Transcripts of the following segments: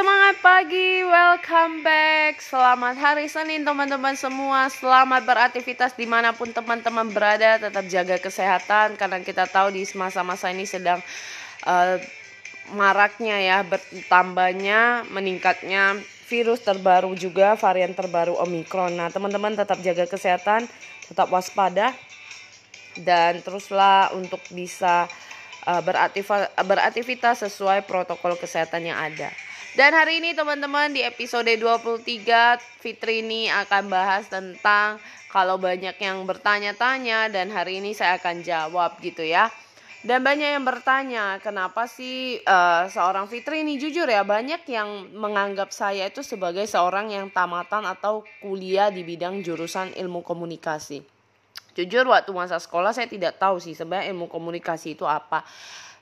Semangat pagi, welcome back. Selamat hari Senin teman-teman semua. Selamat beraktivitas di mana pun teman-teman berada. Tetap jaga kesehatan Karena kita tahu di masa-masa ini sedang uh, maraknya ya Bertambahnya, meningkatnya virus terbaru juga Varian terbaru Omicron. Nah teman-teman tetap jaga kesehatan Tetap waspada Dan teruslah untuk bisa uh, beraktivitas sesuai protokol kesehatan yang ada. Dan hari ini teman-teman di episode 23 Fitri ini akan bahas tentang kalau banyak yang bertanya-tanya dan hari ini saya akan jawab gitu ya. Dan banyak yang bertanya, kenapa sih uh, seorang Fitri ini jujur ya banyak yang menganggap saya itu sebagai seorang yang tamatan atau kuliah di bidang jurusan ilmu komunikasi. Jujur waktu masa sekolah saya tidak tahu sih sebenarnya ilmu komunikasi itu apa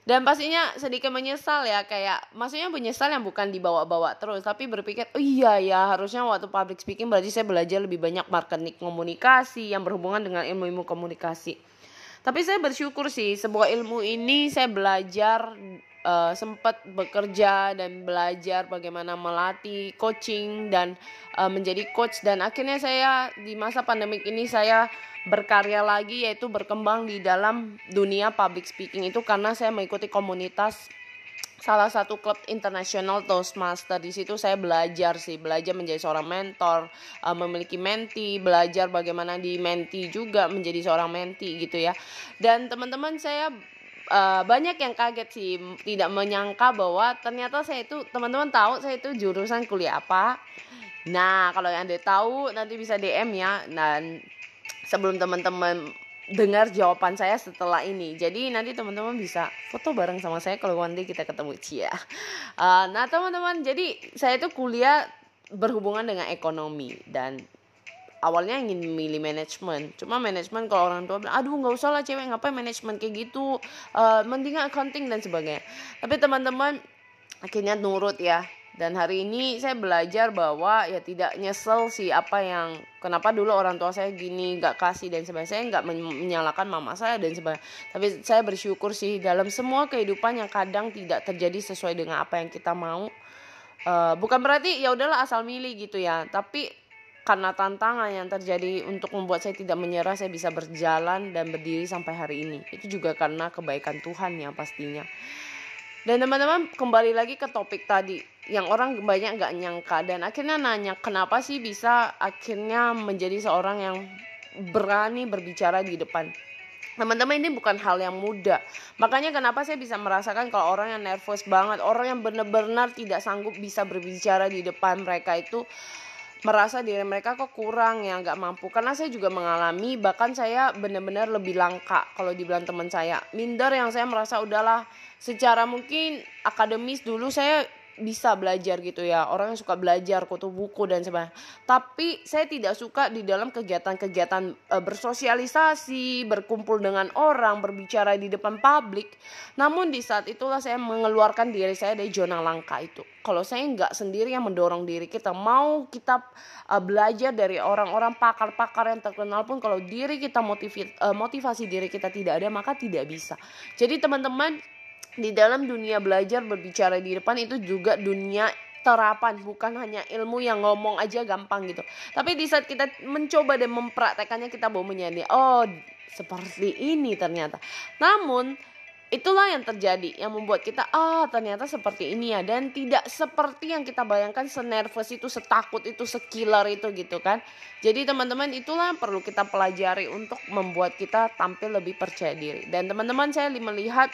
dan pastinya sedikit menyesal ya kayak maksudnya menyesal yang bukan dibawa-bawa terus tapi berpikir oh iya ya harusnya waktu public speaking berarti saya belajar lebih banyak marketing komunikasi yang berhubungan dengan ilmu-ilmu komunikasi. Tapi saya bersyukur sih sebuah ilmu ini saya belajar uh, sempat bekerja dan belajar bagaimana melatih coaching dan uh, menjadi coach. Dan akhirnya saya di masa pandemik ini saya berkarya lagi yaitu berkembang di dalam dunia public speaking itu karena saya mengikuti komunitas salah satu klub internasional Toastmaster. Di situ saya belajar sih belajar menjadi seorang mentor uh, memiliki menti belajar bagaimana di menti juga menjadi seorang menti gitu ya. Dan teman-teman saya uh, banyak yang kaget sih tidak menyangka bahwa ternyata saya itu teman-teman tahu saya itu jurusan kuliah apa nah kalau yang anda tahu nanti bisa DM ya dan sebelum teman-teman dengar jawaban saya setelah ini. Jadi nanti teman-teman bisa foto bareng sama saya kalau nanti kita ketemu Cia. Uh, nah teman-teman, jadi saya itu kuliah berhubungan dengan ekonomi dan awalnya ingin memilih manajemen. Cuma manajemen kalau orang tua bilang, aduh nggak usah lah cewek ngapain manajemen kayak gitu, uh, mendingan accounting dan sebagainya. Tapi teman-teman akhirnya nurut ya. Dan hari ini saya belajar bahwa ya tidak nyesel sih apa yang kenapa dulu orang tua saya gini gak kasih dan sebagainya. Saya nggak menyalahkan mama saya dan sebagainya. Tapi saya bersyukur sih dalam semua kehidupan yang kadang tidak terjadi sesuai dengan apa yang kita mau. Uh, bukan berarti ya udahlah asal milih gitu ya. Tapi karena tantangan yang terjadi untuk membuat saya tidak menyerah saya bisa berjalan dan berdiri sampai hari ini itu juga karena kebaikan Tuhan ya pastinya dan teman-teman kembali lagi ke topik tadi yang orang banyak nggak nyangka dan akhirnya nanya kenapa sih bisa akhirnya menjadi seorang yang berani berbicara di depan. Teman-teman ini bukan hal yang mudah. Makanya kenapa saya bisa merasakan kalau orang yang nervous banget, orang yang benar-benar tidak sanggup bisa berbicara di depan mereka itu merasa diri mereka kok kurang ya nggak mampu. Karena saya juga mengalami bahkan saya benar-benar lebih langka kalau dibilang teman saya. Minder yang saya merasa udahlah secara mungkin akademis dulu saya bisa belajar gitu ya. Orang yang suka belajar kutu buku dan sebagainya. Tapi saya tidak suka di dalam kegiatan-kegiatan e, bersosialisasi berkumpul dengan orang berbicara di depan publik. Namun di saat itulah saya mengeluarkan diri saya dari zona langka itu. Kalau saya nggak sendiri yang mendorong diri kita mau kita e, belajar dari orang-orang pakar-pakar yang terkenal pun kalau diri kita motivi, e, motivasi diri kita tidak ada maka tidak bisa. Jadi teman-teman di dalam dunia belajar berbicara di depan itu juga dunia terapan bukan hanya ilmu yang ngomong aja gampang gitu. Tapi di saat kita mencoba dan mempraktekannya kita baru menyadari oh seperti ini ternyata. Namun itulah yang terjadi yang membuat kita ah ternyata seperti ini ya. Dan tidak seperti yang kita bayangkan senervous itu setakut itu sekilar itu gitu kan. Jadi teman-teman itulah yang perlu kita pelajari untuk membuat kita tampil lebih percaya diri. Dan teman-teman saya melihat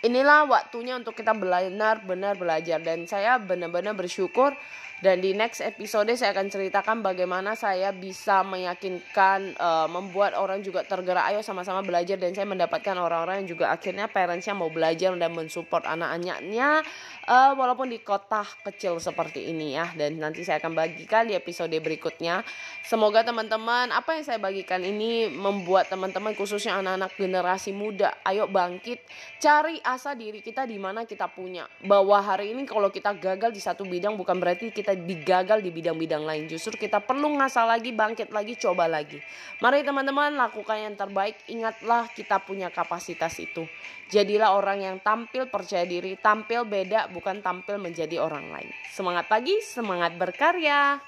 inilah waktunya untuk kita benar-benar belajar. Dan saya benar-benar bersyukur dan di next episode saya akan ceritakan bagaimana saya bisa meyakinkan uh, membuat orang juga tergerak ayo sama-sama belajar. Dan saya mendapatkan orang-orang yang juga akhirnya parentsnya mau belajar dan mensupport anak-anaknya uh, walaupun di kota kecil seperti ini ya. Dan nanti saya akan bagikan di episode berikutnya. Semoga teman-teman apa yang saya bagikan ini membuat teman-teman khususnya anak-anak generasi muda ayo bangkit cari asa diri kita di mana kita punya. Bahwa hari ini kalau kita gagal di satu bidang bukan berarti kita kita digagal di bidang-bidang lain. Justru kita perlu ngasah lagi, bangkit lagi, coba lagi. Mari teman-teman lakukan yang terbaik. Ingatlah kita punya kapasitas itu. Jadilah orang yang tampil percaya diri, tampil beda bukan tampil menjadi orang lain. Semangat pagi, semangat berkarya.